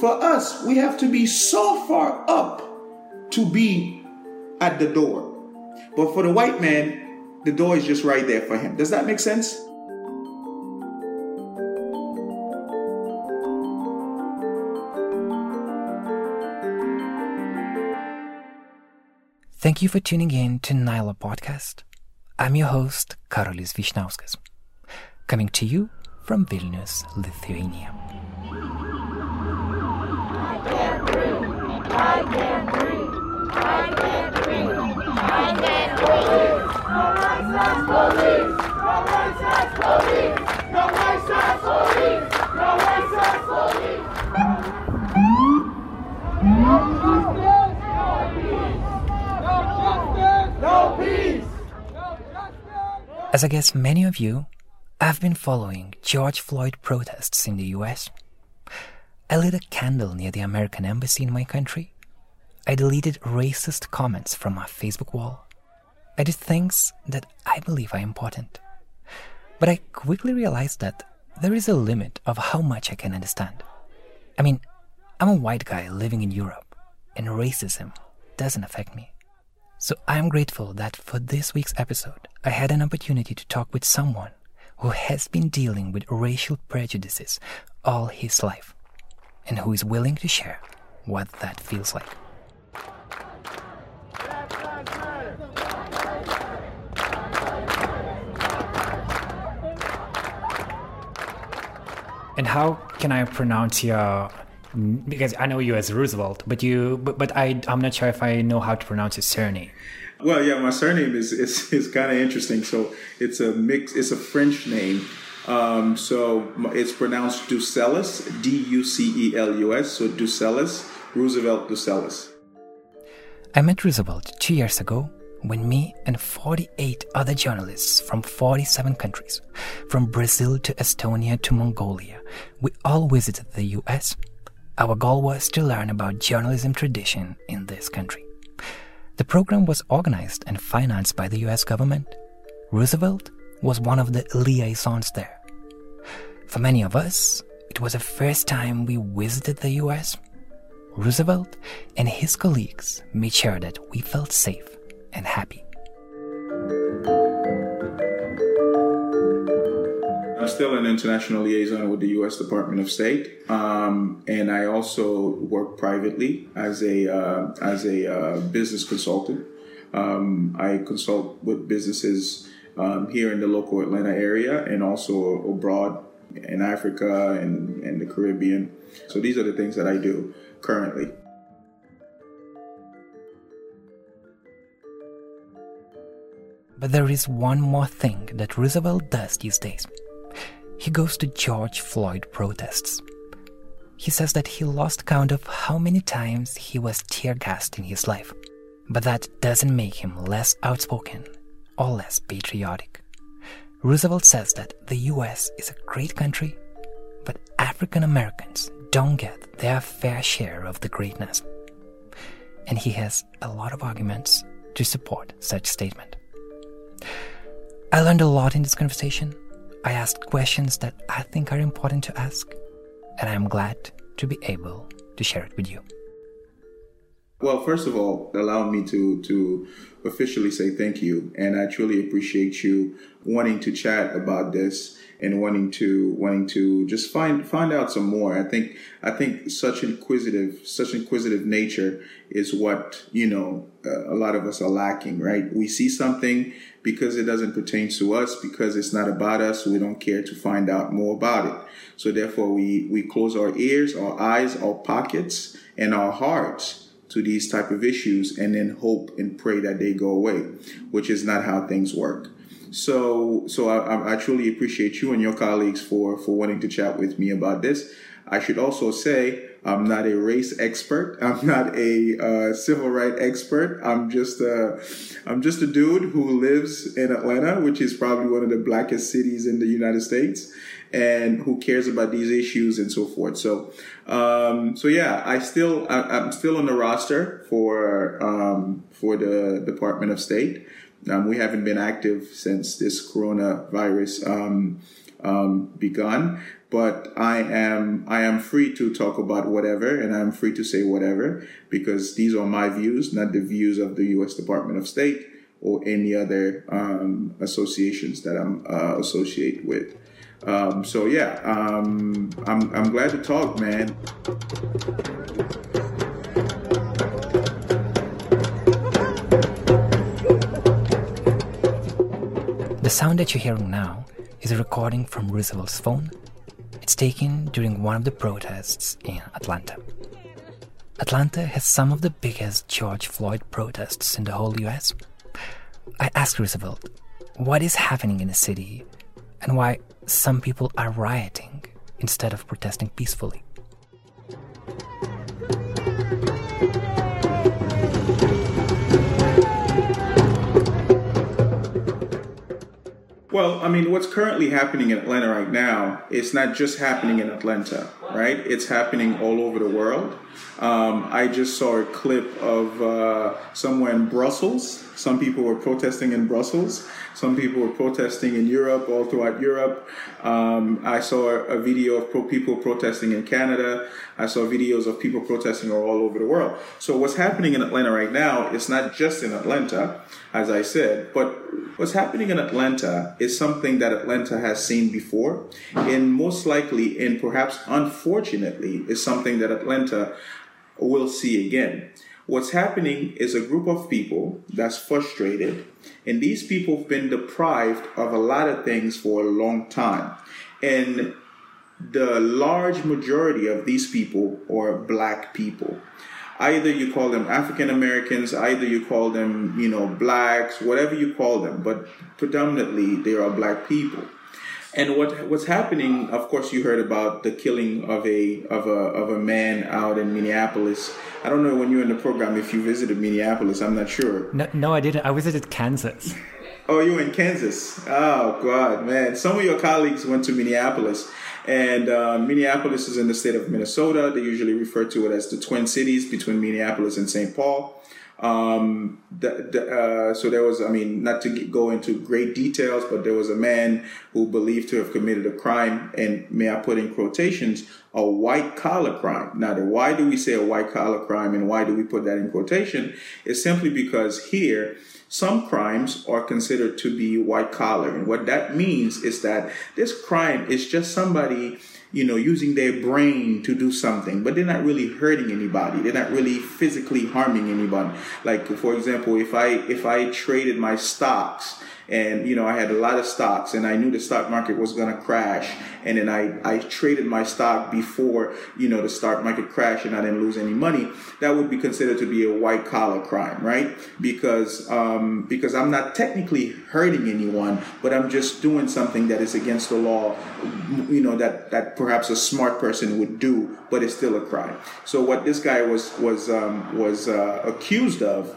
For us, we have to be so far up to be at the door. But for the white man, the door is just right there for him. Does that make sense? Thank you for tuning in to Nyla Podcast. I'm your host, Karolis Vyšniauskas, coming to you from Vilnius, Lithuania. I can't breathe. I can't breathe. I can't breathe. I can't breathe. No white police. No white police. No white police. No white police. No peace! As I guess many of you, I've been following George Floyd protests in the US. I lit a candle near the American embassy in my country. I deleted racist comments from my Facebook wall. I did things that I believe are important. But I quickly realized that there is a limit of how much I can understand. I mean, I'm a white guy living in Europe, and racism doesn't affect me. So I'm grateful that for this week's episode, I had an opportunity to talk with someone who has been dealing with racial prejudices all his life and who is willing to share what that feels like. And how can I pronounce your because I know you as Roosevelt, but you, but, but I, I'm not sure if I know how to pronounce his surname. Well, yeah, my surname is is, is kind of interesting. So it's a mix. It's a French name. Um, so it's pronounced Ducelis, D U C E L U S. So Ducelis, Roosevelt Ducelis. I met Roosevelt two years ago when me and 48 other journalists from 47 countries, from Brazil to Estonia to Mongolia, we all visited the US our goal was to learn about journalism tradition in this country. The program was organized and financed by the US government. Roosevelt was one of the liaisons there. For many of us, it was the first time we visited the US. Roosevelt and his colleagues made sure that we felt safe and happy. I'm still an international liaison with the U.S. Department of State, um, and I also work privately as a uh, as a uh, business consultant. Um, I consult with businesses um, here in the local Atlanta area and also abroad in Africa and, and the Caribbean. So these are the things that I do currently. But there is one more thing that Roosevelt does these days he goes to George Floyd protests. He says that he lost count of how many times he was tear gassed in his life, but that doesn't make him less outspoken or less patriotic. Roosevelt says that the US is a great country, but African Americans don't get their fair share of the greatness. And he has a lot of arguments to support such statement. I learned a lot in this conversation, I asked questions that I think are important to ask, and I'm glad to be able to share it with you. Well, first of all, allow me to to officially say thank you, and I truly appreciate you wanting to chat about this and wanting to wanting to just find find out some more. I think I think such inquisitive such inquisitive nature is what you know uh, a lot of us are lacking. Right? We see something because it doesn't pertain to us, because it's not about us, we don't care to find out more about it. So therefore, we we close our ears, our eyes, our pockets, and our hearts to these type of issues and then hope and pray that they go away, which is not how things work. So, so I, I truly appreciate you and your colleagues for for wanting to chat with me about this. I should also say I'm not a race expert. I'm not a uh, civil rights expert. I'm just a, I'm just a dude who lives in Atlanta, which is probably one of the blackest cities in the United States, and who cares about these issues and so forth. So, um, so yeah, I still I, am still on the roster for um, for the Department of State. Um, we haven't been active since this coronavirus um, um, begun, but I am I am free to talk about whatever, and I'm free to say whatever because these are my views, not the views of the U.S. Department of State or any other um, associations that I'm uh, associated with. Um, so yeah, um, I'm I'm glad to talk, man. The sound that you're hearing now is a recording from Roosevelt's phone. It's taken during one of the protests in Atlanta. Atlanta has some of the biggest George Floyd protests in the whole US. I asked Roosevelt what is happening in the city and why some people are rioting instead of protesting peacefully. Well, I mean, what's currently happening in Atlanta right now, it's not just happening in Atlanta, right? It's happening all over the world. Um, I just saw a clip of uh, somewhere in Brussels. Some people were protesting in Brussels. Some people were protesting in Europe, all throughout Europe. Um, I saw a video of pro- people protesting in Canada. I saw videos of people protesting all over the world. So what's happening in Atlanta right now is not just in Atlanta, as I said, but what's happening in Atlanta is something that Atlanta has seen before, and most likely, and perhaps unfortunately, is something that Atlanta will see again. What's happening is a group of people that's frustrated, and these people have been deprived of a lot of things for a long time. And the large majority of these people are black people. Either you call them African Americans, either you call them, you know, blacks, whatever you call them, but predominantly they are black people. And what what's happening? Of course, you heard about the killing of a of a of a man out in Minneapolis. I don't know when you were in the program if you visited Minneapolis. I'm not sure. No, no, I didn't. I visited Kansas. Oh, you were in Kansas. Oh God, man! Some of your colleagues went to Minneapolis, and uh, Minneapolis is in the state of Minnesota. They usually refer to it as the Twin Cities between Minneapolis and St. Paul. Um, the, the, uh, so there was, I mean, not to go into great details, but there was a man who believed to have committed a crime, and may I put in quotations, a white collar crime. Now, the, why do we say a white collar crime, and why do we put that in quotation? Is simply because here some crimes are considered to be white collar, and what that means is that this crime is just somebody you know, using their brain to do something, but they're not really hurting anybody. They're not really physically harming anyone. Like, for example, if I if I traded my stocks and you know I had a lot of stocks and I knew the stock market was going to crash. And then I, I traded my stock before you know the stock market crashed and I didn't lose any money. That would be considered to be a white collar crime right? Because um, because I'm not technically hurting anyone but I'm just doing something that is against the law you know that that perhaps a smart person would do but it's still a crime. So what this guy was was um, was uh, accused of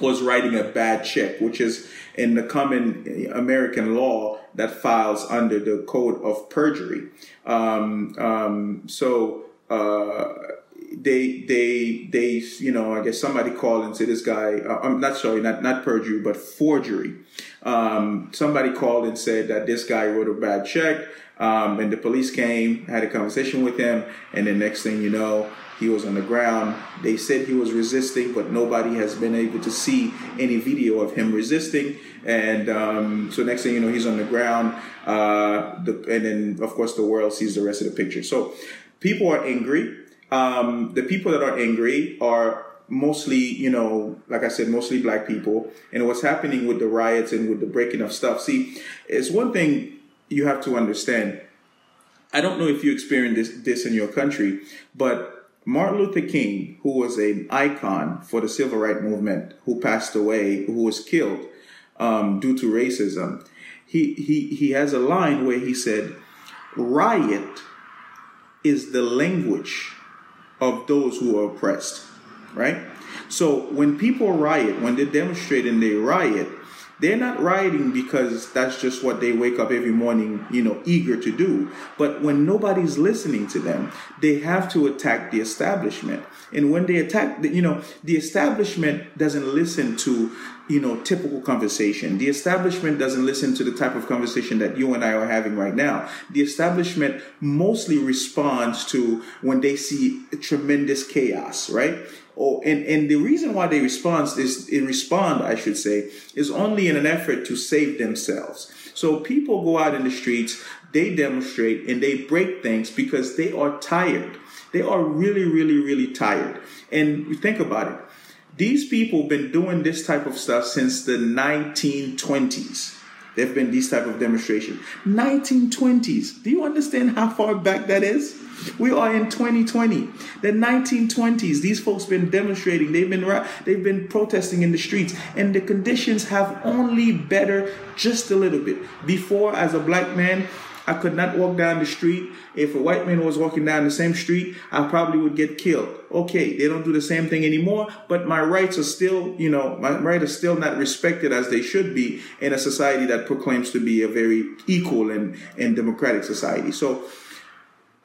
was writing a bad check, which is in the common American law that files under the code of perjury. Um, um, so uh, they they they you know I guess somebody called and said this guy uh, I'm not sorry not not perjury but forgery. Um, somebody called and said that this guy wrote a bad check. Um, and the police came, had a conversation with him, and the next thing you know, he was on the ground. They said he was resisting, but nobody has been able to see any video of him resisting. And um, so next thing you know, he's on the ground. Uh, the, and then, of course, the world sees the rest of the picture. So people are angry. Um, the people that are angry are mostly, you know, like I said, mostly black people. And what's happening with the riots and with the breaking of stuff. See, it's one thing you have to understand. I don't know if you experienced this, this in your country, but Martin Luther King, who was an icon for the civil rights movement, who passed away, who was killed um, due to racism, he, he, he has a line where he said, Riot is the language of those who are oppressed, right? So when people riot, when they demonstrate and they riot, they're not rioting because that's just what they wake up every morning, you know, eager to do. But when nobody's listening to them, they have to attack the establishment. And when they attack, the, you know, the establishment doesn't listen to you know, typical conversation. The establishment doesn't listen to the type of conversation that you and I are having right now. The establishment mostly responds to when they see tremendous chaos, right? And, and the reason why they respond is they respond, I should say, is only in an effort to save themselves. So people go out in the streets, they demonstrate and they break things because they are tired. They are really, really, really tired. And think about it these people have been doing this type of stuff since the 1920s. There've been these type of demonstration. 1920s. Do you understand how far back that is? We are in 2020. The 1920s. These folks been demonstrating. They've been they've been protesting in the streets, and the conditions have only better just a little bit. Before, as a black man, I could not walk down the street. If a white man was walking down the same street, I probably would get killed. Okay, they don't do the same thing anymore, but my rights are still, you know, my rights are still not respected as they should be in a society that proclaims to be a very equal and, and democratic society. So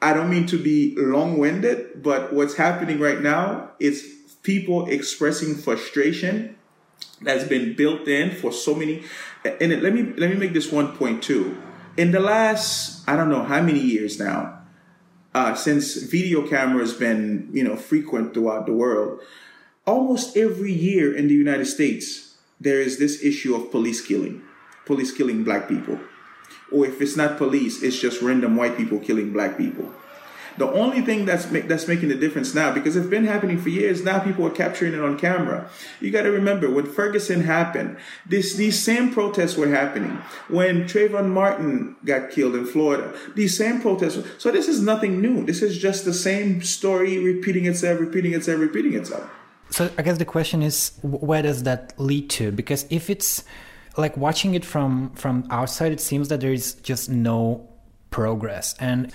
I don't mean to be long winded, but what's happening right now is people expressing frustration that's been built in for so many. And let me let me make this one point too in the last I don't know how many years now, uh, since video cameras been you know frequent throughout the world, almost every year in the United States there is this issue of police killing, police killing black people, or if it's not police, it's just random white people killing black people. The only thing that's that's making the difference now, because it's been happening for years, now people are capturing it on camera. You got to remember when Ferguson happened, this these same protests were happening. When Trayvon Martin got killed in Florida, these same protests. So this is nothing new. This is just the same story repeating itself, repeating itself, repeating itself. So I guess the question is, where does that lead to? Because if it's like watching it from from outside, it seems that there is just no progress and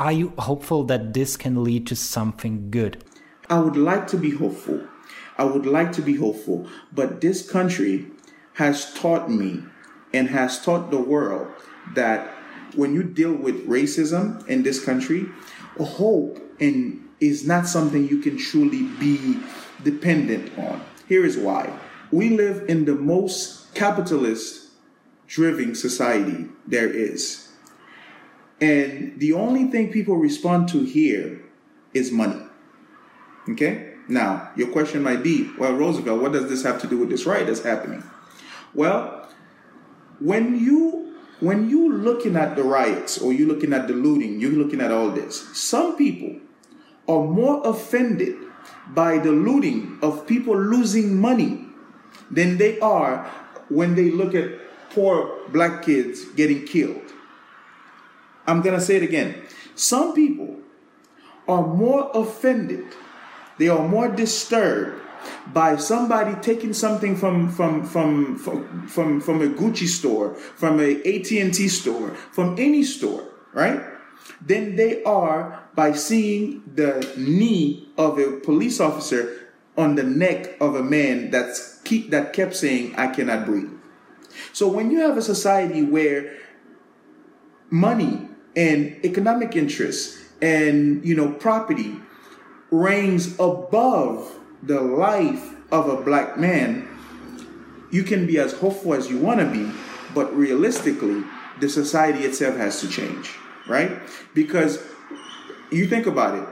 are you hopeful that this can lead to something good? I would like to be hopeful. I would like to be hopeful. But this country has taught me and has taught the world that when you deal with racism in this country, hope and is not something you can truly be dependent on. Here is why. We live in the most capitalist driven society there is. And the only thing people respond to here is money. Okay? Now, your question might be, well, Roosevelt, what does this have to do with this riot that's happening? Well, when you when you looking at the riots or you're looking at the looting, you're looking at all this, some people are more offended by the looting of people losing money than they are when they look at poor black kids getting killed. I'm going to say it again. Some people are more offended, they are more disturbed by somebody taking something from from from from from, from a Gucci store, from a AT&T store, from any store, right? Than they are by seeing the knee of a police officer on the neck of a man that's keep that kept saying I cannot breathe. So when you have a society where money and economic interests and you know property reigns above the life of a black man you can be as hopeful as you want to be but realistically the society itself has to change right? Because you think about it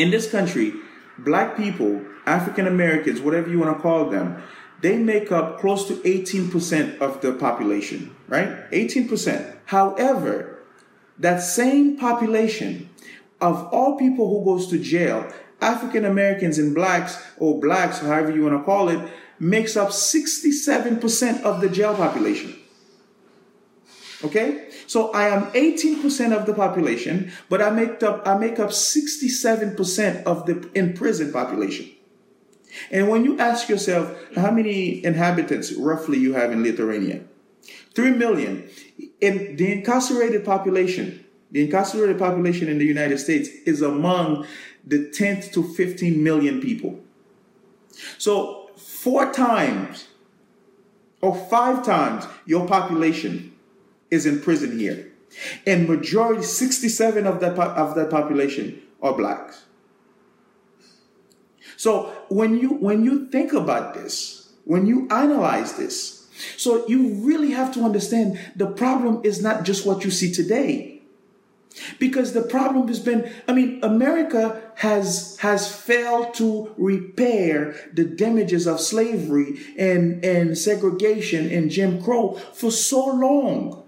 in this country black people african americans whatever you want to call them they make up close to 18% of the population right? 18% however that same population of all people who goes to jail, African Americans and blacks, or blacks, however you want to call it, makes up 67% of the jail population. Okay? So I am 18% of the population, but I make up I make up 67% of the in prison population. And when you ask yourself how many inhabitants roughly you have in Lithuania, 3 million. In the incarcerated population, the incarcerated population in the United States is among the 10th to 15 million people. So, four times or five times your population is in prison here. And majority, 67 of that, of that population are blacks. So when you when you think about this, when you analyze this. So you really have to understand the problem is not just what you see today. Because the problem has been, I mean, America has has failed to repair the damages of slavery and, and segregation and Jim Crow for so long.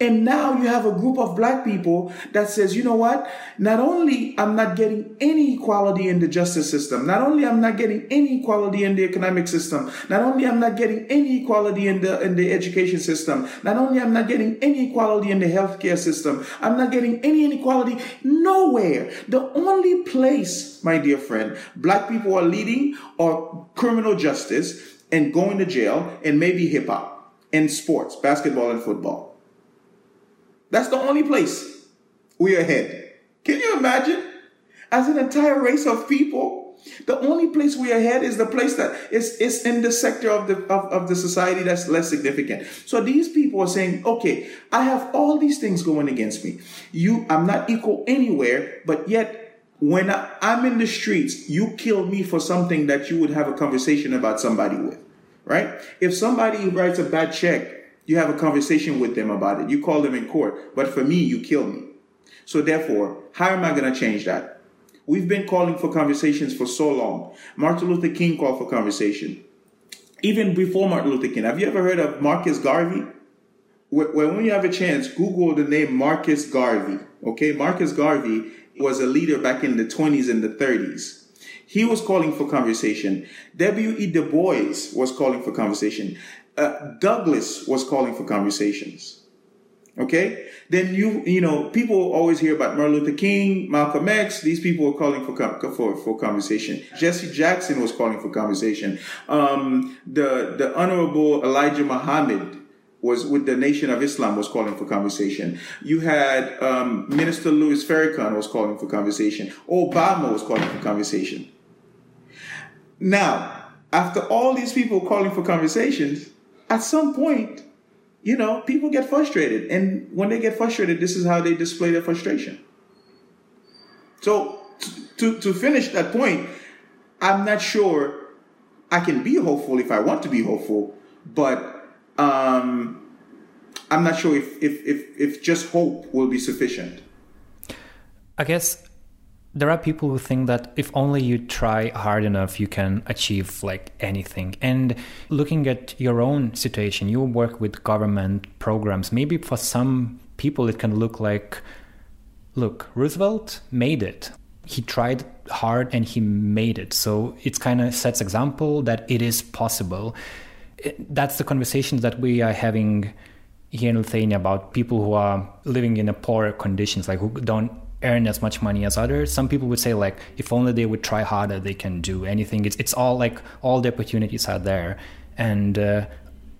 And now you have a group of black people that says, you know what? Not only I'm not getting any equality in the justice system, not only I'm not getting any equality in the economic system, not only I'm not getting any equality in the in the education system, not only I'm not getting any equality in the healthcare system, I'm not getting any inequality nowhere. The only place, my dear friend, black people are leading are criminal justice and going to jail and maybe hip hop and sports, basketball and football. That's the only place we're ahead. Can you imagine? As an entire race of people, the only place we're ahead is the place that is, is in the sector of the of, of the society that's less significant. So these people are saying, okay, I have all these things going against me. You I'm not equal anywhere, but yet when I, I'm in the streets, you kill me for something that you would have a conversation about somebody with. Right? If somebody writes a bad check you have a conversation with them about it. You call them in court. But for me, you kill me. So therefore, how am I going to change that? We've been calling for conversations for so long. Martin Luther King called for conversation. Even before Martin Luther King, have you ever heard of Marcus Garvey? When you have a chance, Google the name Marcus Garvey. Okay, Marcus Garvey was a leader back in the 20s and the 30s. He was calling for conversation. W.E. Du Bois was calling for conversation uh, Douglass was calling for conversations. Okay, then you you know people always hear about Martin Luther King, Malcolm X. These people were calling for for for conversation. Jesse Jackson was calling for conversation. Um, the the Honorable Elijah Muhammad was with the Nation of Islam was calling for conversation. You had um, Minister Louis Farrakhan was calling for conversation. Obama was calling for conversation. Now, after all these people calling for conversations, at some point, you know, people get frustrated. And when they get frustrated, this is how they display their frustration. So, to, to finish that point, I'm not sure I can be hopeful if I want to be hopeful, but um, I'm not sure if, if, if, if just hope will be sufficient. I guess there are people who think that if only you try hard enough, you can achieve like anything. And looking at your own situation, you work with government programs. Maybe for some people, it can look like, look, Roosevelt made it. He tried hard and he made it. So it kind of sets example that it is possible. Eh, that's the conversations that we are having here in Lithuania about people who are living in a poor conditions, like who don't earn as much money as others. Some people would say like if only they would try harder, they can do anything. It's it's all like all the opportunities are there. And uh,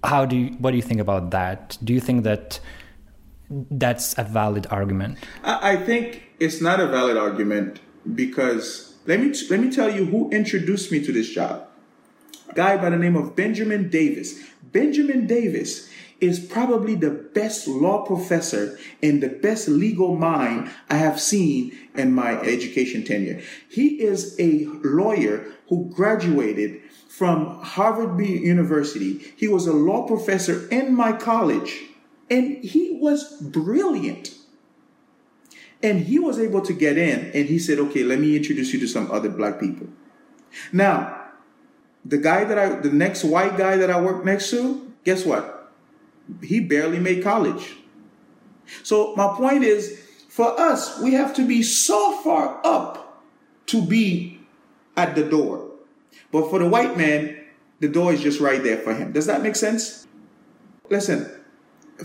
how do you, what do you think about that? Do you think that that's a valid argument? I think it's not a valid argument because let me let me tell you who introduced me to this job. A guy by the name of Benjamin Davis. Benjamin Davis is probably the best law professor and the best legal mind I have seen in my education tenure. He is a lawyer who graduated from Harvard University. He was a law professor in my college and he was brilliant. And he was able to get in and he said, okay, let me introduce you to some other black people. Now, the guy that I, the next white guy that I work next to, guess what? He barely made college. So my point is, for us, we have to be so far up to be at the door. But for the white man, the door is just right there for him. Does that make sense? Listen,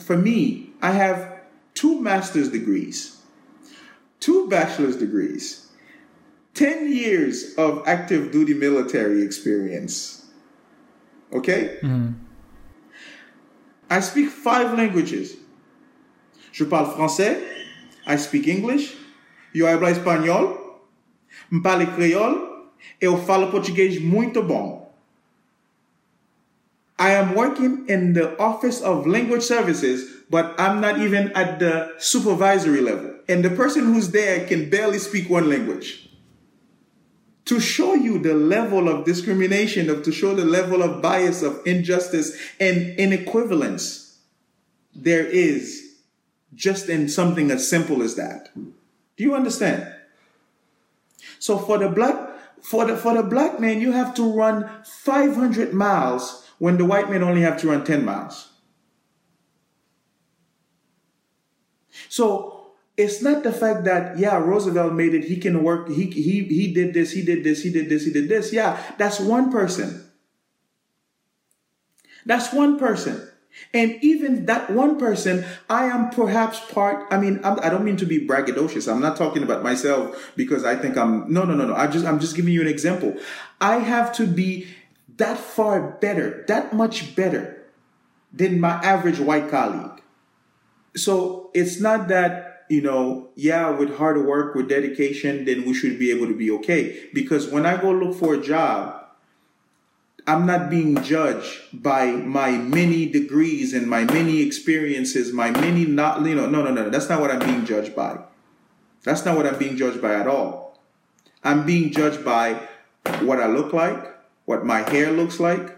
for me, I have two master's degrees, two bachelor's degrees, 10 years of active duty military experience. Okay? Mm. I speak five languages. Je parle français. I speak English. Eu hablo espanhol. Me falo creole. Eu falo português muito bom. I am working in the Office of Language Services, but I'm not even at the supervisory level. And the person who's there can barely speak one language. To show you the level of discrimination, of to show the level of bias, of injustice, and inequivalence there is just in something as simple as that. Do you understand? So for the black for the for the black man, you have to run 500 miles when the white men only have to run 10 miles. So it's not the fact that yeah roosevelt made it he can work he he he did this he did this he did this he did this. Yeah that's one person. That's one person. And even that one person i am perhaps part i mean I'm, i do not mean to be braggadocious. I'm not talking about myself because i think i'm no no no no. I just i'm just giving you an example. I have to be that far better that much better than my average white colleague. So it's not that you know, yeah, with hard work, with dedication, then we should be able to be okay. Because when I go look for a job, I'm not being judged by my many degrees and my many experiences, my many not, you know, no, no, no, that's not what I'm being judged by. That's not what I'm being judged by at all. I'm being judged by what I look like, what my hair looks like,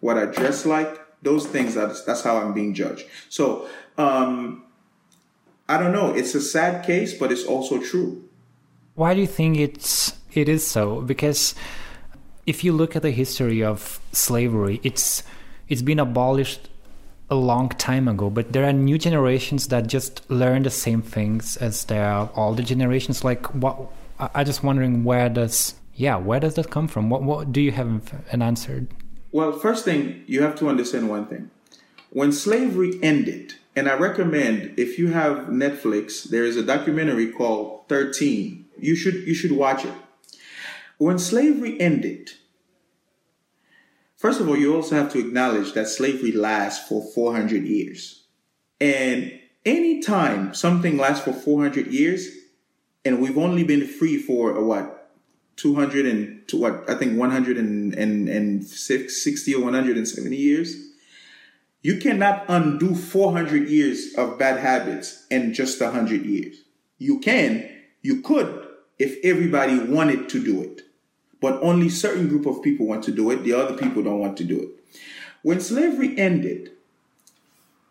what I dress like, those things. That's, that's how I'm being judged. So, um, I don't know. It's a sad case, but it's also true. Why do you think it's it is so? Because if you look at the history of slavery, it's it's been abolished a long time ago, but there are new generations that just learn the same things as there are older generations. Like what? I I just wondering where does yeah where does that come from? What what do you have an answer? Well, first thing you have to understand one thing: when slavery ended, and I recommend if you have Netflix, there is a documentary called 13. You should you should watch it. When slavery ended, first of all, you also have to acknowledge that slavery lasts for 400 years. And anytime something lasts for 400 years, and we've only been free for a, what 200 and to what I think 160 or 170 years you cannot undo 400 years of bad habits in just 100 years. You can, you could if everybody wanted to do it. But only certain group of people want to do it, the other people don't want to do it. When slavery ended,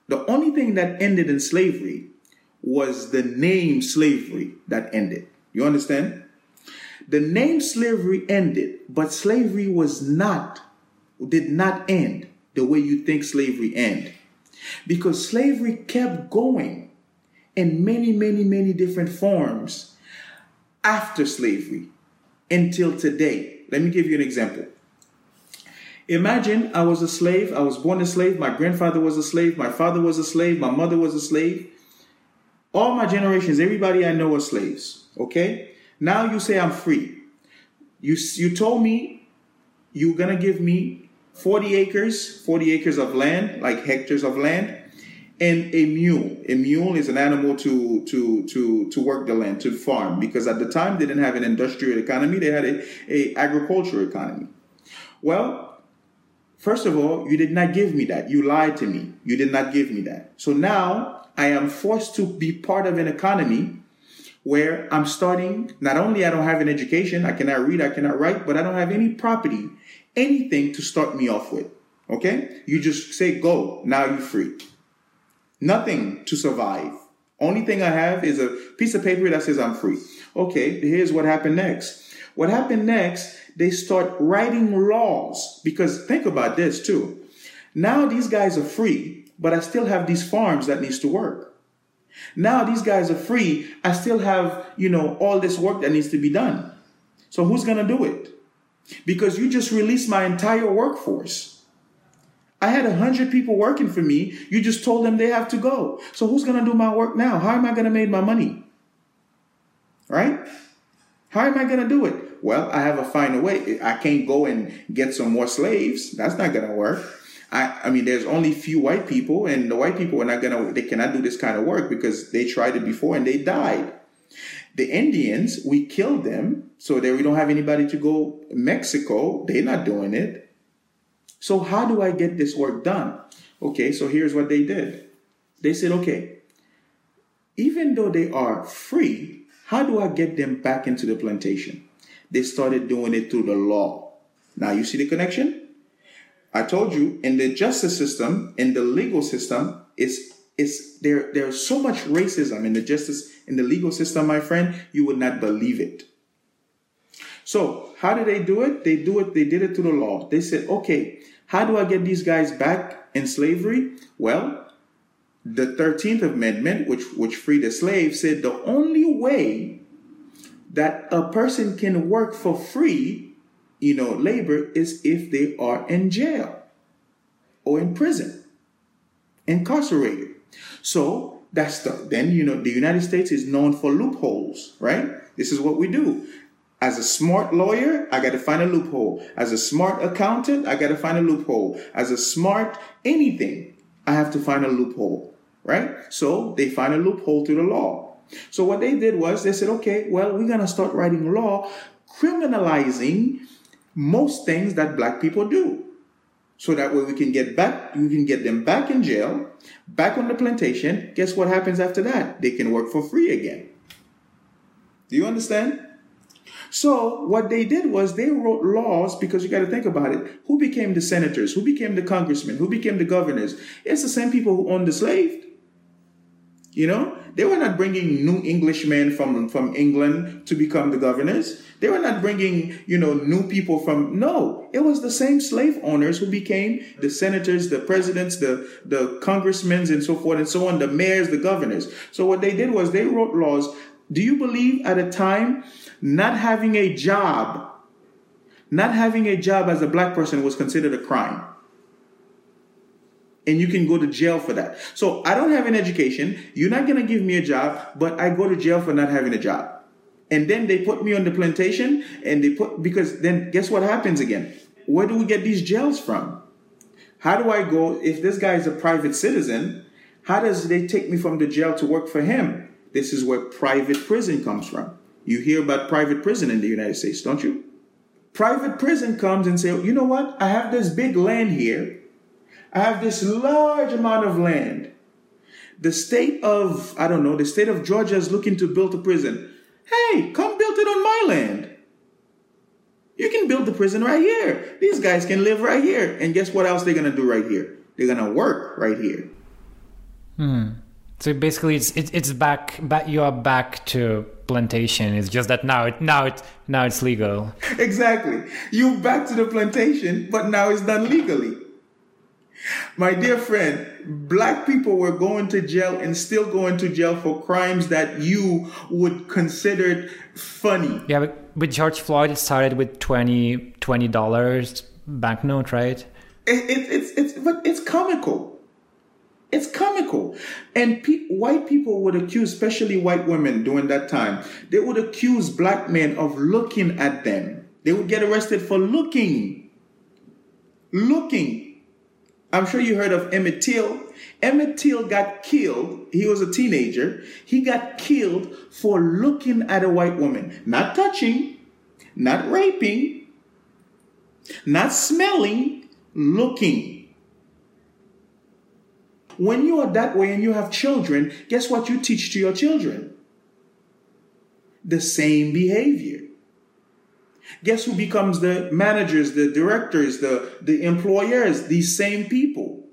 the only thing that ended in slavery was the name slavery that ended. You understand? The name slavery ended, but slavery was not, did not end the way you think slavery ended. Because slavery kept going in many, many, many different forms after slavery until today. Let me give you an example. Imagine I was a slave, I was born a slave, my grandfather was a slave, my father was a slave, my mother was a slave. All my generations, everybody I know are slaves. Okay? Now you say I'm free. You, you told me you're gonna give me 40 acres, 40 acres of land, like hectares of land, and a mule. A mule is an animal to to to to work the land, to farm, because at the time they didn't have an industrial economy; they had a, a agricultural economy. Well, first of all, you did not give me that. You lied to me. You did not give me that. So now I am forced to be part of an economy where I'm starting. Not only I don't have an education, I cannot read, I cannot write, but I don't have any property anything to start me off with. Okay? You just say go. Now you're free. Nothing to survive. Only thing I have is a piece of paper that says I'm free. Okay, here's what happened next. What happened next, they start writing laws because think about this too. Now these guys are free, but I still have these farms that needs to work. Now these guys are free, I still have, you know, all this work that needs to be done. So who's going to do it? Because you just released my entire workforce. I had a hundred people working for me. You just told them they have to go. So who's going to do my work now? How am I going to make my money? Right? How am I going to do it? Well, I have to find a way. I can't go and get some more slaves. That's not going to work. I, I mean, there's only few white people, and the white people are not gonna. They cannot do this kind of work because they tried it before and they died. The Indians, we killed them, so that we don't have anybody to go Mexico. They're not doing it. So how do I get this work done? Okay, so here's what they did. They said, okay, even though they are free, how do I get them back into the plantation? they started doing it through the law. Now you see the connection? I told you in the justice system, in the legal system, it's there there's so much racism in the justice in the legal system, my friend, you would not believe it. So how did they do it? They do it, they did it through the law. They said, okay, how do I get these guys back in slavery? Well, the 13th Amendment, which, which freed the slaves, said the only way that a person can work for free, you know, labor is if they are in jail or in prison, incarcerated. So that's the then you know the United States is known for loopholes, right? This is what we do. As a smart lawyer, I got to find a loophole. As a smart accountant, I got to find a loophole. As a smart anything, I have to find a loophole, right? So they find a loophole through the law. So what they did was they said, okay, well, we're going to start writing law criminalizing most things that black people do. So that way we can get back, we can get them back in jail, back on the plantation. Guess what happens after that? They can work for free again. Do you understand? So what they did was they wrote laws because you got to think about it. Who became the senators? Who became the congressmen? Who became the governors? It's the same people who owned the slave. You know, they were not bringing new Englishmen from, from England to become the governors. They were not bringing, you know, new people from, no, it was the same slave owners who became the senators, the presidents, the, the congressmen and so forth and so on, the mayors, the governors. So what they did was they wrote laws. Do you believe at a time not having a job, not having a job as a black person was considered a crime? And you can go to jail for that. So I don't have an education. You're not going to give me a job, but I go to jail for not having a job. And then they put me on the plantation and they put, because then guess what happens again? Where do we get these jails from? How do I go, if this guy is a private citizen, how does they take me from the jail to work for him? This is where private prison comes from. You hear about private prison in the United States, don't you? Private prison comes and say, you know what? I have this big land here I have this large amount of land. The state of, I don't know, the state of Georgia is looking to build a prison. Hey, come build it on my land. You can build the prison right here. These guys can live right here. And guess what else they're going to do right here? They're going to work right here. Hmm. So basically, it's it, it's back, back. You are back to plantation. It's just that now it now it now it's legal. Exactly. You back to the plantation, but now it's done legally. My dear friend, black people were going to jail and still going to jail for crimes that you would consider funny. Yeah, but with George Floyd, it started with 20 dollars banknote, right? It, it, it's it's but it's comical. It's comical, and pe- white people would accuse, especially white women during that time, they would accuse black men of looking at them. They would get arrested for looking, looking I'm sure you heard of Emmett Till. Emmett Till got killed. He was a teenager. He got killed for looking at a white woman, not touching, not raping, not smelling, looking. When you are that way and you have children, guess what you teach to your children? The same behavior. Guess who becomes the managers, the directors, the, the employers? These same people.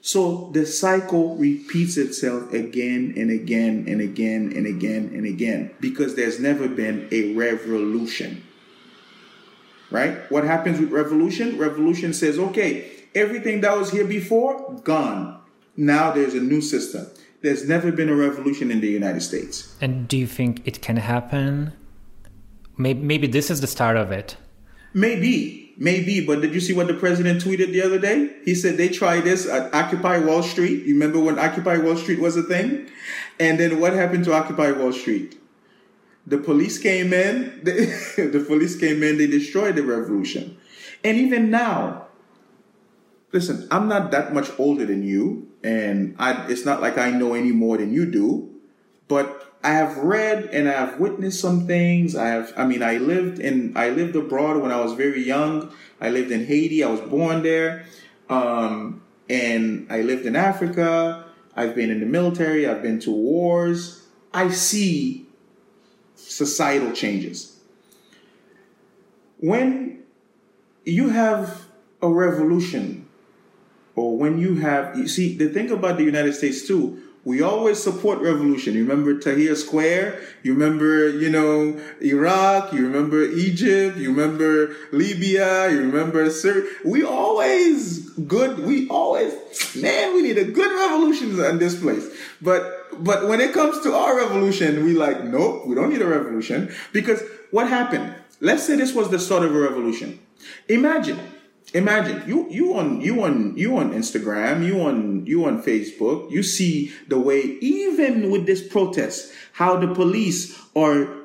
So the cycle repeats itself again and again and again and again and again because there's never been a revolution. Right? What happens with revolution? Revolution says, okay, everything that was here before, gone. Now there's a new system. There's never been a revolution in the United States. And do you think it can happen Maybe, maybe this is the start of it. Maybe, maybe. But did you see what the president tweeted the other day? He said they tried this at Occupy Wall Street. You remember when Occupy Wall Street was a thing? And then what happened to Occupy Wall Street? The police came in. The, police came in. They destroyed the revolution. And even now, listen, I'm not that much older than you, and I, it's not like I know any more than you do. But I have read and I have witnessed some things. I have, I mean, I lived in, I lived abroad when I was very young. I lived in Haiti. I was born there. Um, and I lived in Africa. I've been in the military. I've been to wars. I see societal changes. when you have a revolution, or when you have, you see, the thing about the United States too, we always support revolution. You remember Tahrir Square? You remember, you know, Iraq? You remember Egypt? You remember Libya? You remember Syria? We always good. We always, man, we need a good revolution in this place. But, but when it comes to our revolution, we like, nope, we don't need a revolution because what happened? Let's say this was the start of a revolution. Imagine imagine you you on you on you on Instagram, you on you on Facebook, you see the way even with this protest, how the police are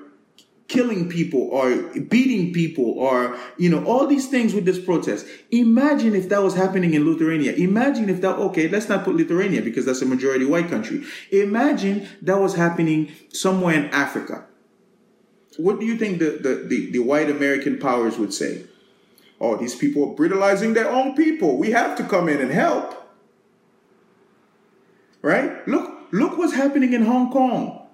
killing people or beating people or you know all these things with this protest. Imagine if that was happening in lithuania. Imagine if that okay let's not put lithuania because that's a majority white country. Imagine that was happening somewhere in africa. What do you think the, the, the, the white american powers would say oh, these people are brutalizing their own people. We have to come in and help. Right? Look, look what's happening in Hong Kong.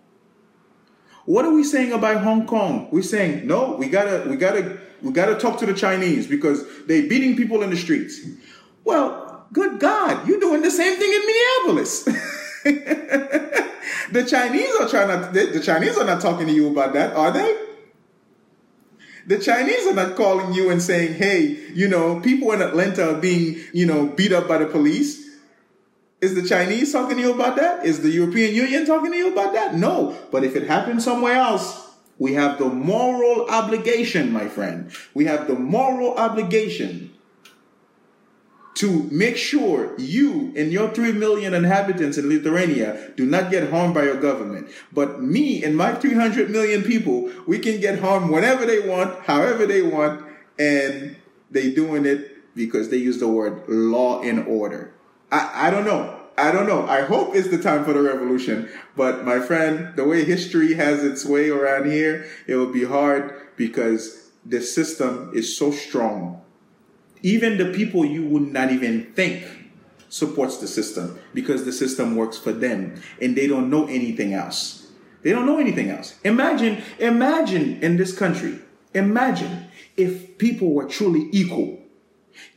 What are we saying about Hong Kong? We're saying, no, we gotta, we gotta, we gotta talk to the Chinese because they're beating people in the streets. Well, good God, you're doing the same thing in Minneapolis. the Chinese are trying not, the Chinese are not talking to you about that, are they? The Chinese are not calling you and saying, hey, you know, people in Atlanta are being, you know, beat up by the police. Is the Chinese talking to you about that? Is the European Union talking to you about that? No. But if it happens somewhere else, we have the moral obligation, my friend. We have the moral obligation to make sure you and your 3 million inhabitants in Lithuania do not get harmed by your government. But me and my 300 million people, we can get harmed whenever they want, however they want, and they doing it because they use the word law and order. I, I don't know. I don't know. I hope it's the time for the revolution. But my friend, the way history has its way around here, it will be hard because the system is so strong even the people you would not even think supports the system because the system works for them and they don't know anything else. They don't know anything else. Imagine, imagine in this country, imagine if people were truly equal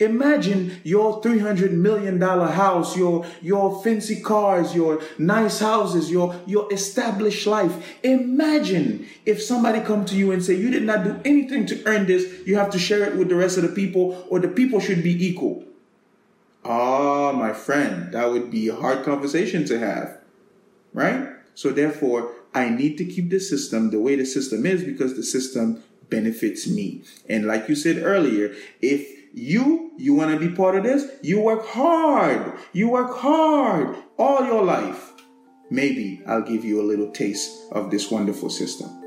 Imagine your $300 million house, your, your fancy cars, your nice houses, your, your established life. Imagine if somebody come to you and say, you did not do anything to earn this. You have to share it with the rest of the people or the people should be equal. Ah, my friend, that would be a hard conversation to have, right? So therefore, I need to keep the system the way the system is because the system benefits me. And like you said earlier, if you, you want to be part of this? You work hard. You work hard all your life. Maybe I'll give you a little taste of this wonderful system.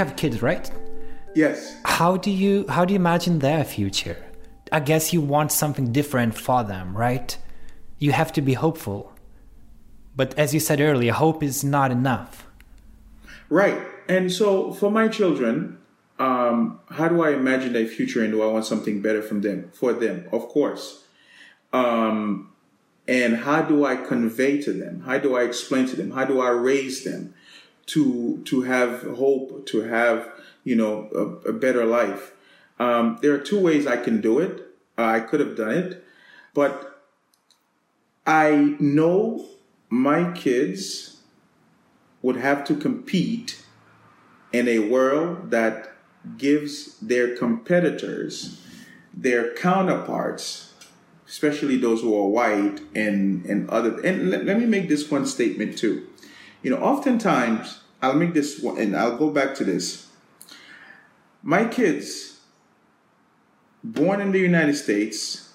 Have kids, right? Yes. How do you how do you imagine their future? I guess you want something different for them, right? You have to be hopeful. But as you said earlier, hope is not enough. Right. And so for my children, um, how do I imagine their future and do I want something better from them for them? Of course. Um, and how do I convey to them? How do I explain to them? How do I raise them? To to have hope, to have you know a, a better life. Um, there are two ways I can do it. Uh, I could have done it, but I know my kids would have to compete in a world that gives their competitors, their counterparts, especially those who are white and and other. And let, let me make this one statement too. You know, oftentimes I'll make this one, and I'll go back to this. My kids, born in the United States,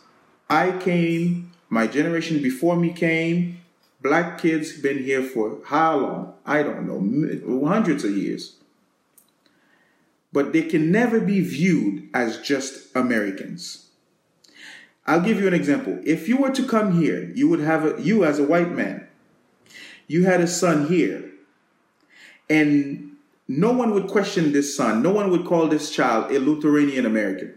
I came, my generation before me came, black kids been here for how long? I don't know, hundreds of years. But they can never be viewed as just Americans. I'll give you an example. If you were to come here, you would have a, you as a white man, you had a son here and no one would question this son. No one would call this child a Lithuanian American.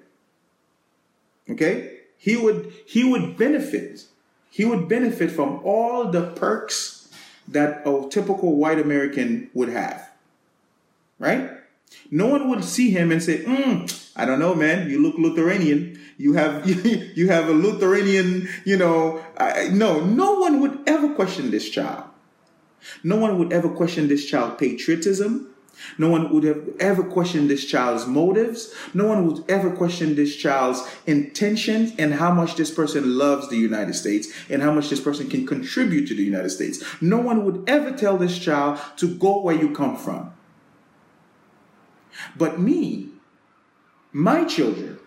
Okay? He would he would benefit. He would benefit from all the perks that a typical white American would have. Right? No one would see him and say, mm, I don't know, man, you look Lithuanian. You have you have a Lithuanian, you know. I, no, no one would ever question this child. No one would ever question this child's patriotism. No one would have ever questioned this child's motives. No one would ever question this child's intentions and how much this person loves the United States and how much this person can contribute to the United States. No one would ever tell this child to go where you come from. But me, my children,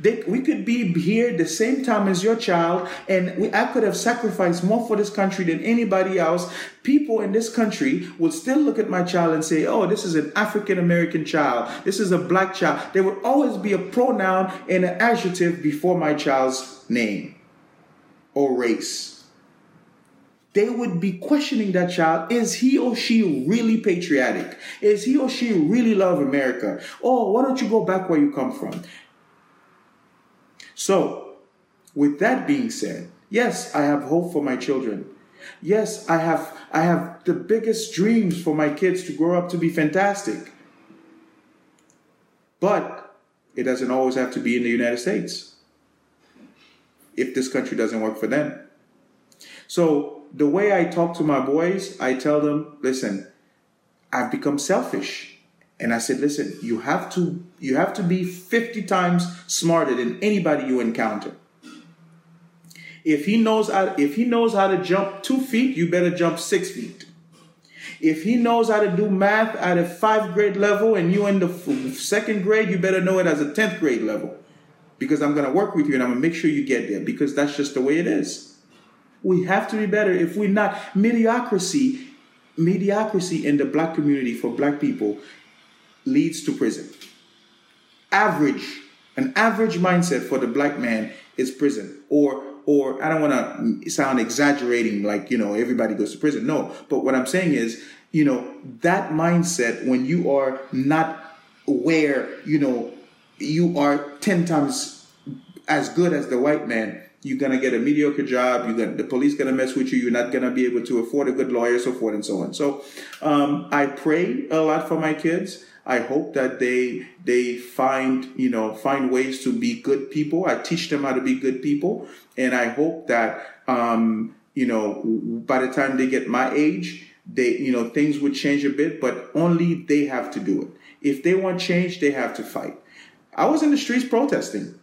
they, we could be here the same time as your child, and we, I could have sacrificed more for this country than anybody else. People in this country would still look at my child and say, Oh, this is an African American child. This is a black child. There would always be a pronoun and an adjective before my child's name or race. They would be questioning that child. Is he or she really patriotic? Is he or she really love America? Oh, why don't you go back where you come from? So, with that being said, yes, I have hope for my children. Yes, I have I have the biggest dreams for my kids to grow up to be fantastic. But it doesn't always have to be in the United States. If this country doesn't work for them. So, the way I talk to my boys, I tell them, listen, I've become selfish and I said, listen, you have to you have to be 50 times smarter than anybody you encounter. If he knows how, if he knows how to jump two feet, you better jump six feet. If he knows how to do math at a five grade level and you in the second grade, you better know it as a 10th grade level. Because I'm going to work with you and I'm going to make sure you get there because that's just the way it is. We have to be better. If we're not, mediocrity, mediocrity in the black community for black people leads to prison. Average, an average mindset for the black man is prison. Or, or I don't want to sound exaggerating, like you know everybody goes to prison. No, but what I'm saying is, you know, that mindset when you are not aware, you know, you are ten times as good as the white man you're gonna get a mediocre job. You the police gonna mess with you. You're not gonna be able to afford a good lawyer, so forth and so on. So um, I pray a lot for my kids. I hope that they they find you know find ways to be good people. I teach them how to be good people, and I hope that um, you know by the time they get my age, they you know things would change a bit, but only they have to do it. If they want change, they have to fight. I was in the streets protesting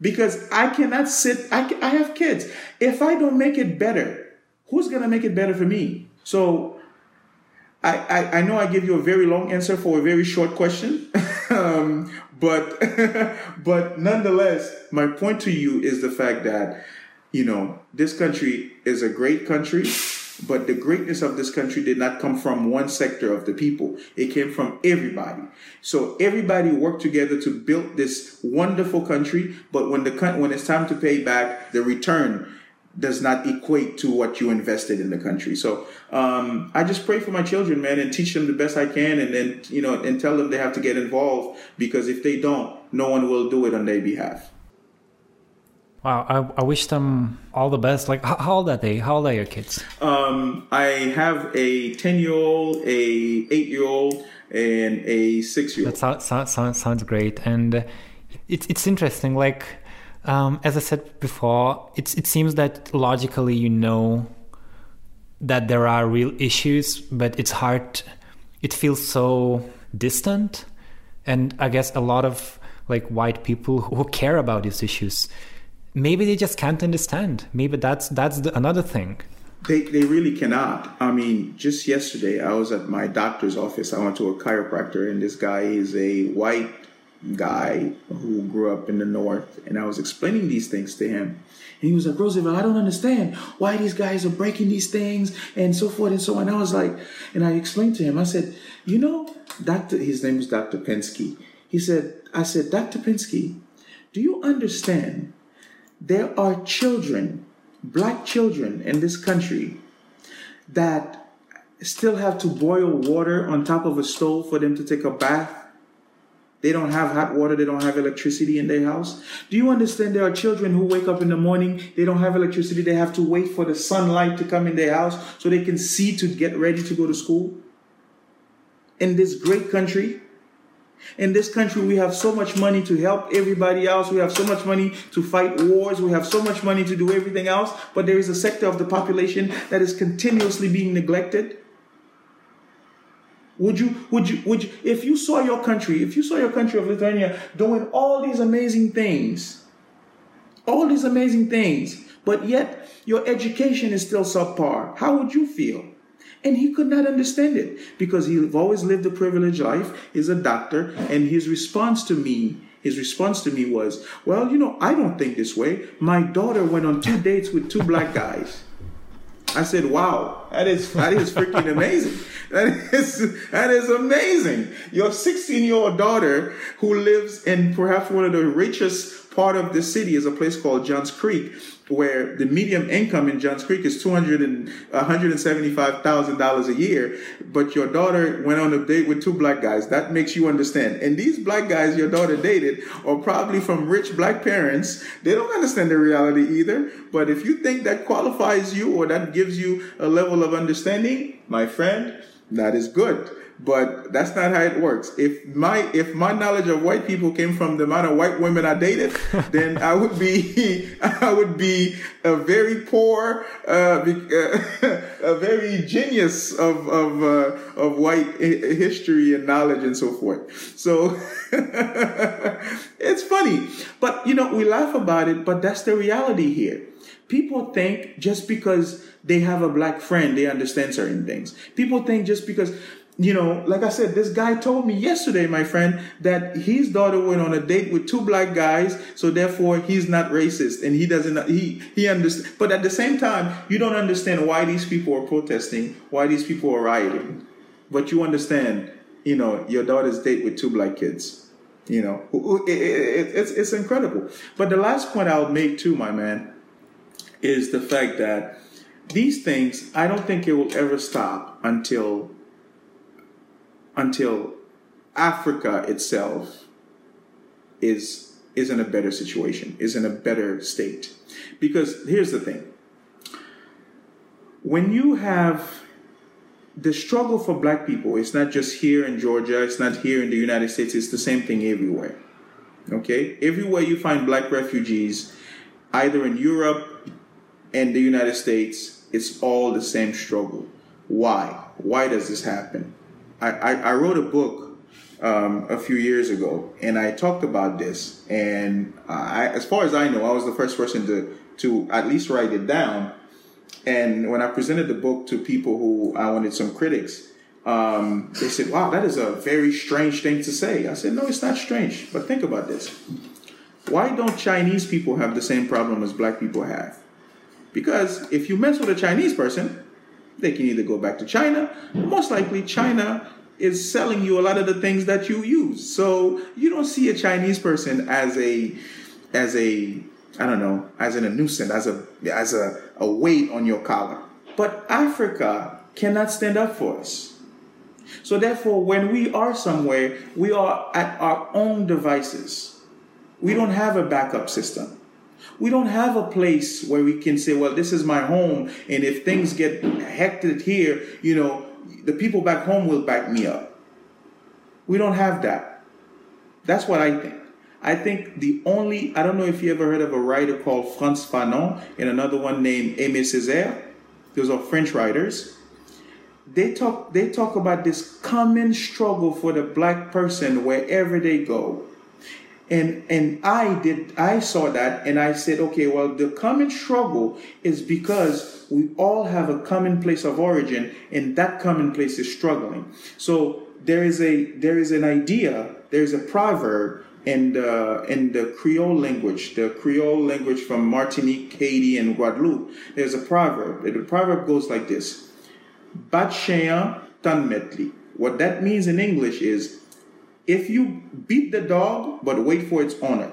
because I cannot sit. I, I have kids. If I don't make it better, who's gonna make it better for me? So I, I, I, know I gave you a very long answer for a very short question, um, but but nonetheless, my point to you is the fact that you know this country is a great country, but the greatness of this country did not come from one sector of the people. It came from everybody. So everybody worked together to build this wonderful country. But when the when it's time to pay back, the return does not equate to what you invested in the country. So um, I just pray for my children, man, and teach them the best I can, and then you know, and tell them they have to get involved because if they don't, no one will do it on their behalf. Wow, I, I wish them all the best. Like, how, how old are they? How old are your kids? Um, I have a ten-year-old, a eight-year-old, and a six-year-old. That sounds sounds, sounds great, and it's it's interesting. Like um, as I said before, it seems that logically you know that there are real issues, but it's hard. It feels so distant, and I guess a lot of like white people who care about these issues, maybe they just can't understand. Maybe that's that's the, another thing. They, they really cannot. I mean, just yesterday I was at my doctor's office. I went to a chiropractor, and this guy is a white guy who grew up in the north, and I was explaining these things to him. And he was like, Roosevelt, I don't understand why these guys are breaking these things and so forth and so on. I was like, and I explained to him, I said, you know, Dr. His name is Dr. Pensky. He said, I said, Dr. Pensky, do you understand there are children, black children in this country that still have to boil water on top of a stove for them to take a bath. They don't have hot water, they don't have electricity in their house. Do you understand there are children who wake up in the morning, they don't have electricity, they have to wait for the sunlight to come in their house so they can see to get ready to go to school? In this great country, in this country, we have so much money to help everybody else. We have so much money to fight wars. We have so much money to do everything else. But there is a sector of the population that is continuously being neglected. Would you, would you, would you, if you saw your country, if you saw your country of Lithuania doing all these amazing things, all these amazing things, but yet your education is still subpar, how would you feel? And he could not understand it because he's always lived a privileged life. He's a doctor, and his response to me, his response to me was, Well, you know, I don't think this way. My daughter went on two dates with two black guys. I said, Wow, that is that is freaking amazing. That is that is amazing. Your 16 year old daughter who lives in perhaps one of the richest part of the city is a place called Johns Creek where the medium income in Johns Creek is two hundred and one hundred and seventy five thousand dollars a year, but your daughter went on a date with two black guys. That makes you understand. And these black guys your daughter dated are probably from rich black parents. They don't understand the reality either. But if you think that qualifies you or that gives you a level of understanding, my friend, that is good but that's not how it works. If my if my knowledge of white people came from the amount of white women I dated, then I would be I would be a very poor, uh, a very genius of of uh, of white history and knowledge and so forth. So it's funny, but you know we laugh about it, but that's the reality here. People think just because they have a black friend, they understand certain things. People think just because you know, like I said, this guy told me yesterday, my friend, that his daughter went on a date with two black guys, so therefore he's not racist and he doesn't he he understands. But at the same time, you don't understand why these people are protesting, why these people are rioting, but you understand, you know, your daughter's date with two black kids. You know, it, it, it's it's incredible. But the last point I'll make too, my man, is the fact that these things I don't think it will ever stop until until Africa itself is is in a better situation, is in a better state. Because here's the thing. When you have the struggle for black people, it's not just here in Georgia, it's not here in the United States, it's the same thing everywhere. Okay? Everywhere you find black refugees, either in Europe and the United States, it's all the same struggle. Why? Why does this happen? I, I, I wrote a book um, a few years ago, and I talked about this. And I, as far as I know, I was the first person to to at least write it down. And when I presented the book to people who I wanted some critics, um, they said, "Wow, that is a very strange thing to say." I said, "No, it's not strange. But think about this: Why don't Chinese people have the same problem as Black people have? Because if you mess with a Chinese person, they can either go back to China, most likely China is selling you a lot of the things that you use. So you don't see a Chinese person as a as a I don't know, as in a nuisance, as a as a, a weight on your collar. But Africa cannot stand up for us. So therefore, when we are somewhere, we are at our own devices. We don't have a backup system. We don't have a place where we can say, well, this is my home, and if things get hectic here, you know, the people back home will back me up. We don't have that. That's what I think. I think the only, I don't know if you ever heard of a writer called Frantz Fanon and another one named Aimé Césaire. Those are French writers. They talk, they talk about this common struggle for the black person wherever they go and and i did i saw that and i said okay well the common struggle is because we all have a common place of origin and that common place is struggling. So there is a there is an idea there's a proverb in the in the creole language the creole language from martinique haiti and guadeloupe. There's a proverb the proverb goes like this. Bat tan metli what that means in english is if you beat the dog but wait for its owner.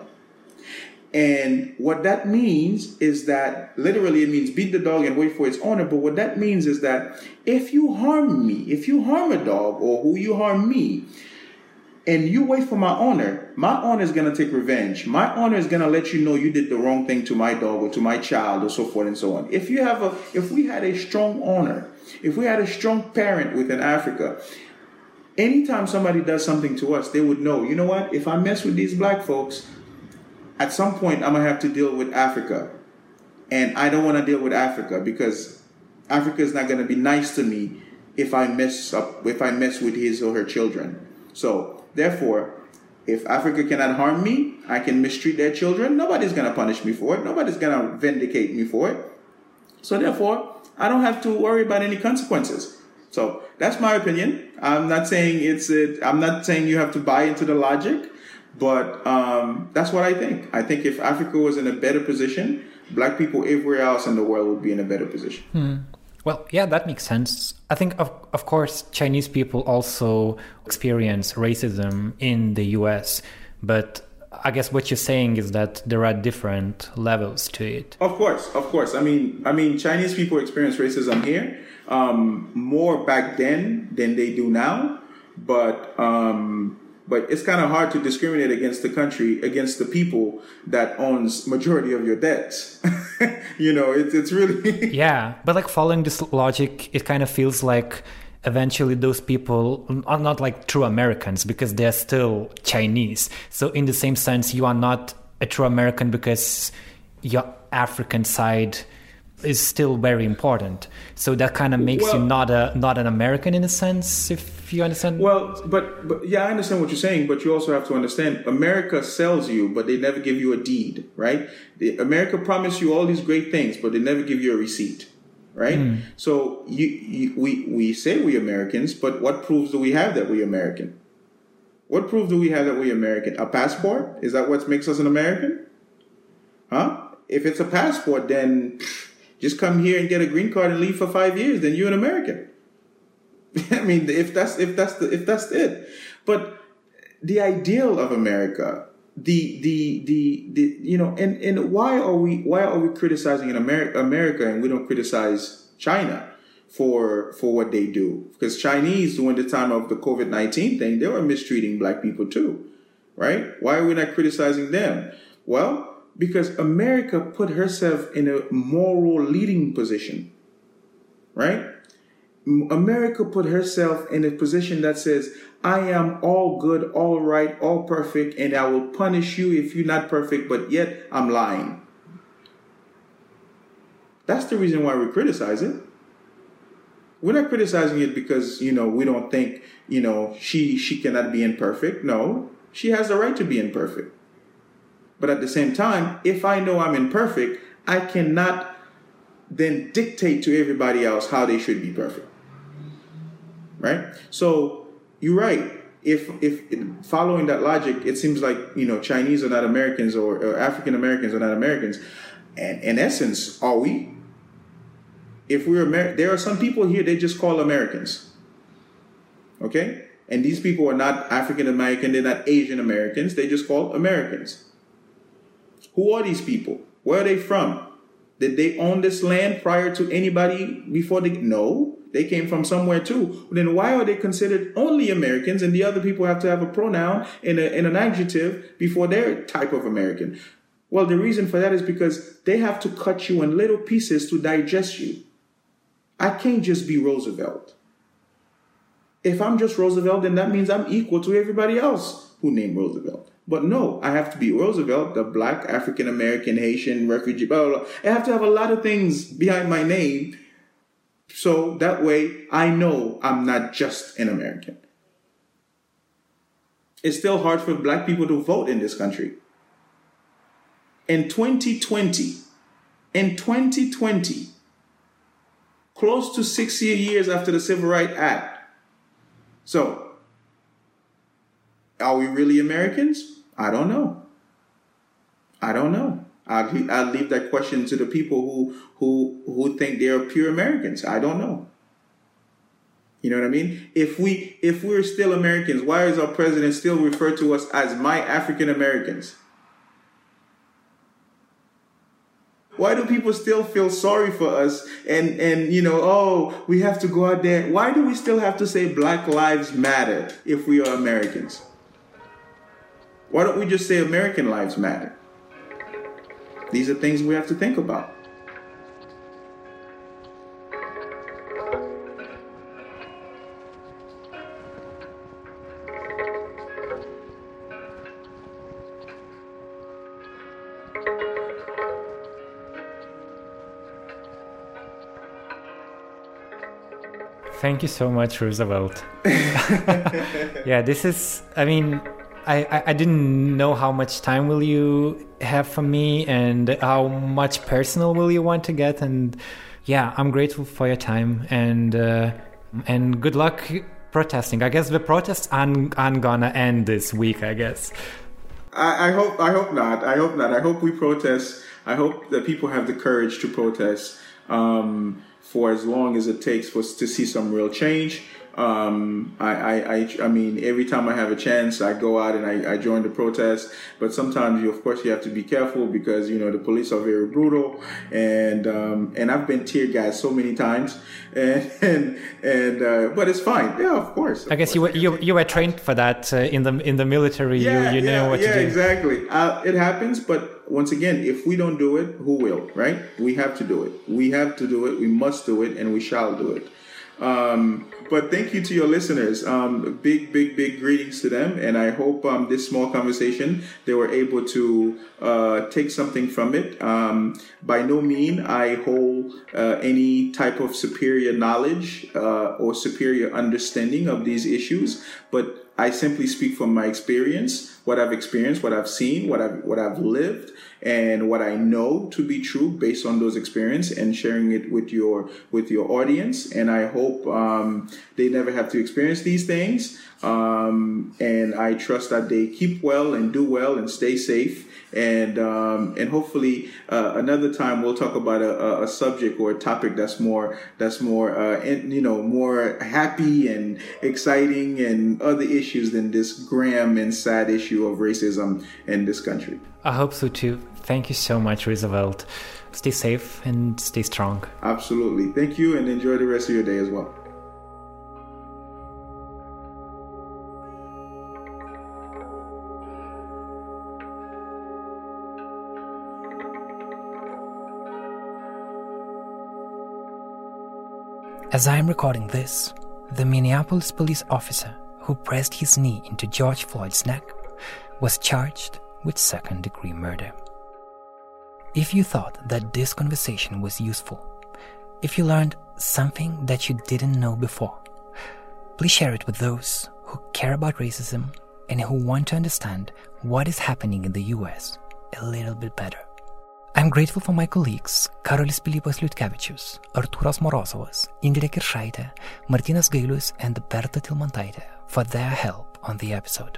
And what that means is that literally it means beat the dog and wait for its owner. But what that means is that if you harm me, if you harm a dog or who you harm me, and you wait for my owner, my owner is going to take revenge. My owner is going to let you know you did the wrong thing to my dog or to my child or so forth and so on. If you have a, if we had a strong owner, if we had a strong parent within Africa, anytime somebody does something to us, they would know, you know what? If I mess with these black folks, at some point I'm to have to deal with Africa. And I don't want to deal with Africa because Africa is not to be nice to me if I mess up, if I mess with his or her children. So Therefore, if Africa cannot harm me, I can mistreat their children, nobody's to punish me for it. Nobody's to vindicate me for it. So therefore, I don't have to worry about any consequences. So that's my opinion. I'm not saying it's it. I'm not saying you have to buy into the logic, but um, that's what I think. I think if Africa was in a better position, black people everywhere else in the world would be in a better position. Hmm. Well, yeah, that makes sense. I think, of, of course, Chinese people also experience racism in the US, but I guess what you're saying is that there are different levels to it. Of course, of course. I mean, I mean, Chinese people experience racism here um, more back then than they do now, but um, but it's kind of hard to discriminate against the country against the people that owns majority of your debts. You know it's, it's really yeah but like following this logic it kind of feels like eventually those people are not like true americans because they're still chinese. So in the same sense you are not a true american because your african side is still very important. So that kind of makes well, you not a not an American in a sense, if you understand. Well, but but yeah, I understand what you're saying, but you also have to understand America sells you, but they never give you a deed, right? The, America promised you all these great things, but they never give you a receipt, right? Mm. So you, you we we say we Americans, but what proves do we have that we American? What proof do we have that we American? A passport? Is that what makes us an American? Huh? If it's a passport, then just come here and get a green card and leave for five years, then you're an American. I mean, if that's if that's the if that's it. But the ideal of America, the the the the you know, and and why are we why are we criticizing in America America and we don't criticize China? for for what they do because Chinese during the time of the COVID nineteen thing they were mistreating black people too, right? Why are we not criticizing them? Well, because America put herself in a moral leading position, right? America put herself in a position that says, I am all good, all right, all perfect, and I will punish you if you're not perfect, but yet I'm lying. That's the reason why we criticize it. We're not criticizing it because, you know, we don't think, you know, she she cannot be imperfect. No, she has the right to be imperfect. But at the same time, if I know I'm imperfect, I cannot then dictate to everybody else how they should be perfect. Right? So you're right. If if following that logic, it seems like you know Chinese are not Americans or, or African Americans are not Americans, and in essence, are we? If we're Amer- there are some people here they just call Americans. Okay, and these people are not African American, they're not Asian Americans, they just call Americans. Who are these people? Where are they from? Did they own this land prior to anybody before they? No, they came from somewhere too. Then why are they considered only Americans and the other people have to have a pronoun and, a, and an adjective before their type of American? Well, the reason for that is because they have to cut you in little pieces to digest you. I can't just be Roosevelt. If I'm just Roosevelt, then that means I'm equal to everybody else who named Roosevelt. But no, I have to be Roosevelt, the black African American Haitian refugee, blah, blah, blah. I have to have a lot of things behind my name. So that way I know I'm not just an American. It's still hard for black people to vote in this country. In 2020, in 2020, close to 60 years after the Civil Rights Act. So, are we really Americans? I don't know. I don't know. I'd, I'd leave that question to the people who who who think they are pure Americans. I don't know. You know what I mean? If we if we're still Americans, why is our president still referred to us as my African Americans? why do people still feel sorry for us? And, and, you know, oh, we have to go out there. Why do we still have to say Black Lives Matter if we are Americans? Why don't we just say American lives matter? These are things we have to think about. Thank you so much, Roosevelt. yeah, this is, I mean, I, I, didn't know how much time will you have for me and how much personal will you want to get. And yeah, I'm grateful for your time and, uh, and good luck protesting. I guess the protests aren't, aren't gonna end this week, I guess. I, I hope, I hope not. I hope not. I hope we protest. I hope that people have the courage to protest. Um, for as long as it takes for to see some real change. Um, I, I, I, I, mean, every time I have a chance, I go out and I, I join the protest. But sometimes, you, of course, you have to be careful because you know the police are very brutal, and um, and I've been tear gassed so many times, and and, and uh, but it's fine. Yeah, of course. Of I guess course. you were you, you were trained for that uh, in the in the military. Yeah, you you yeah, know what yeah, to do. exactly. Uh, it happens, but once again, if we don't do it, who will? Right? We have to do it. We have to do it. We must do it, and we shall do it. Um, but thank you to your listeners. Um, big, big, big greetings to them, and I hope um, this small conversation they were able to uh, take something from it. Um, by no mean I hold uh, any type of superior knowledge uh, or superior understanding of these issues, but I simply speak from my experience, what I've experienced, what I've seen, what I've what I've lived, and what I know to be true based on those experiences, and sharing it with your with your audience. And I hope um, they never have to experience these things. Um, and I trust that they keep well and do well and stay safe and um, and hopefully uh, another time we'll talk about a, a, subject or a topic that's more that's more uh, in, you know more happy and exciting and other issues than this grim and sad issue of racism in this country. I hope so too. Thank you so much, Roosevelt. Stay safe and stay strong. Absolutely. Thank you and enjoy the rest of your day as well. As I am recording this, the Minneapolis police officer who pressed his knee into George Floyd's neck was charged with second degree murder. If you thought that this conversation was useful, if you learned something that you didn't know before, please share it with those who care about racism and who want to understand what is happening in the US a little bit better. I'm grateful for my colleagues Karolis Pilypas Liutkevičius, Artūras Morozovas, Indrė Kiršaitė, Martinas Gailius, and Berta Tilmantaitė for their help on the episode.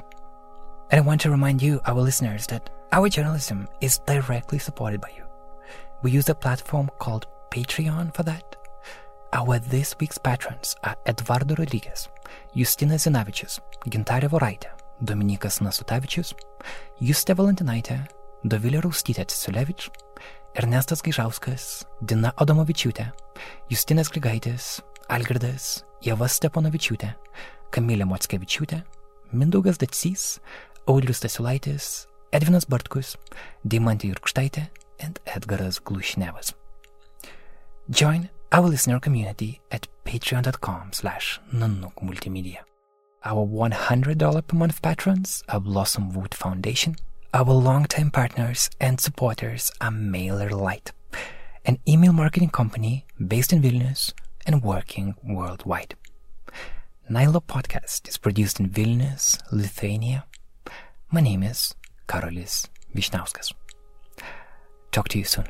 And I want to remind you, our listeners, that our journalism is directly supported by you. We use a platform called Patreon for that. Our this week's patrons are Eduardo Rodriguez, Justina Zinavičius, Gintarė Voraitė, Dominikas Nasutavičius, Justė Valentinaitė, Dovilė Raustytė Cisulevič, Ernestas Gaižauskas, Dina Adomovičiūtė, Justinas Grigaitis, Algirdas, Jeva Steponavičiūtė, Kamilė Motskevičiūtė, Mindaugas Dacys, Audrius Stasiulaitis, Edvinas Bartkus, Deimantė Jurkštaitė, and Edgaras Glušnevas. Join our listener community at patreon.com slash Nanook. Our $100 per month patrons are Blossom Wood Foundation, our longtime partners and supporters are MailerLite, an email marketing company based in Vilnius and working worldwide. Nilo Podcast is produced in Vilnius, Lithuania. My name is Karolis Vyšniauskas. Talk to you soon.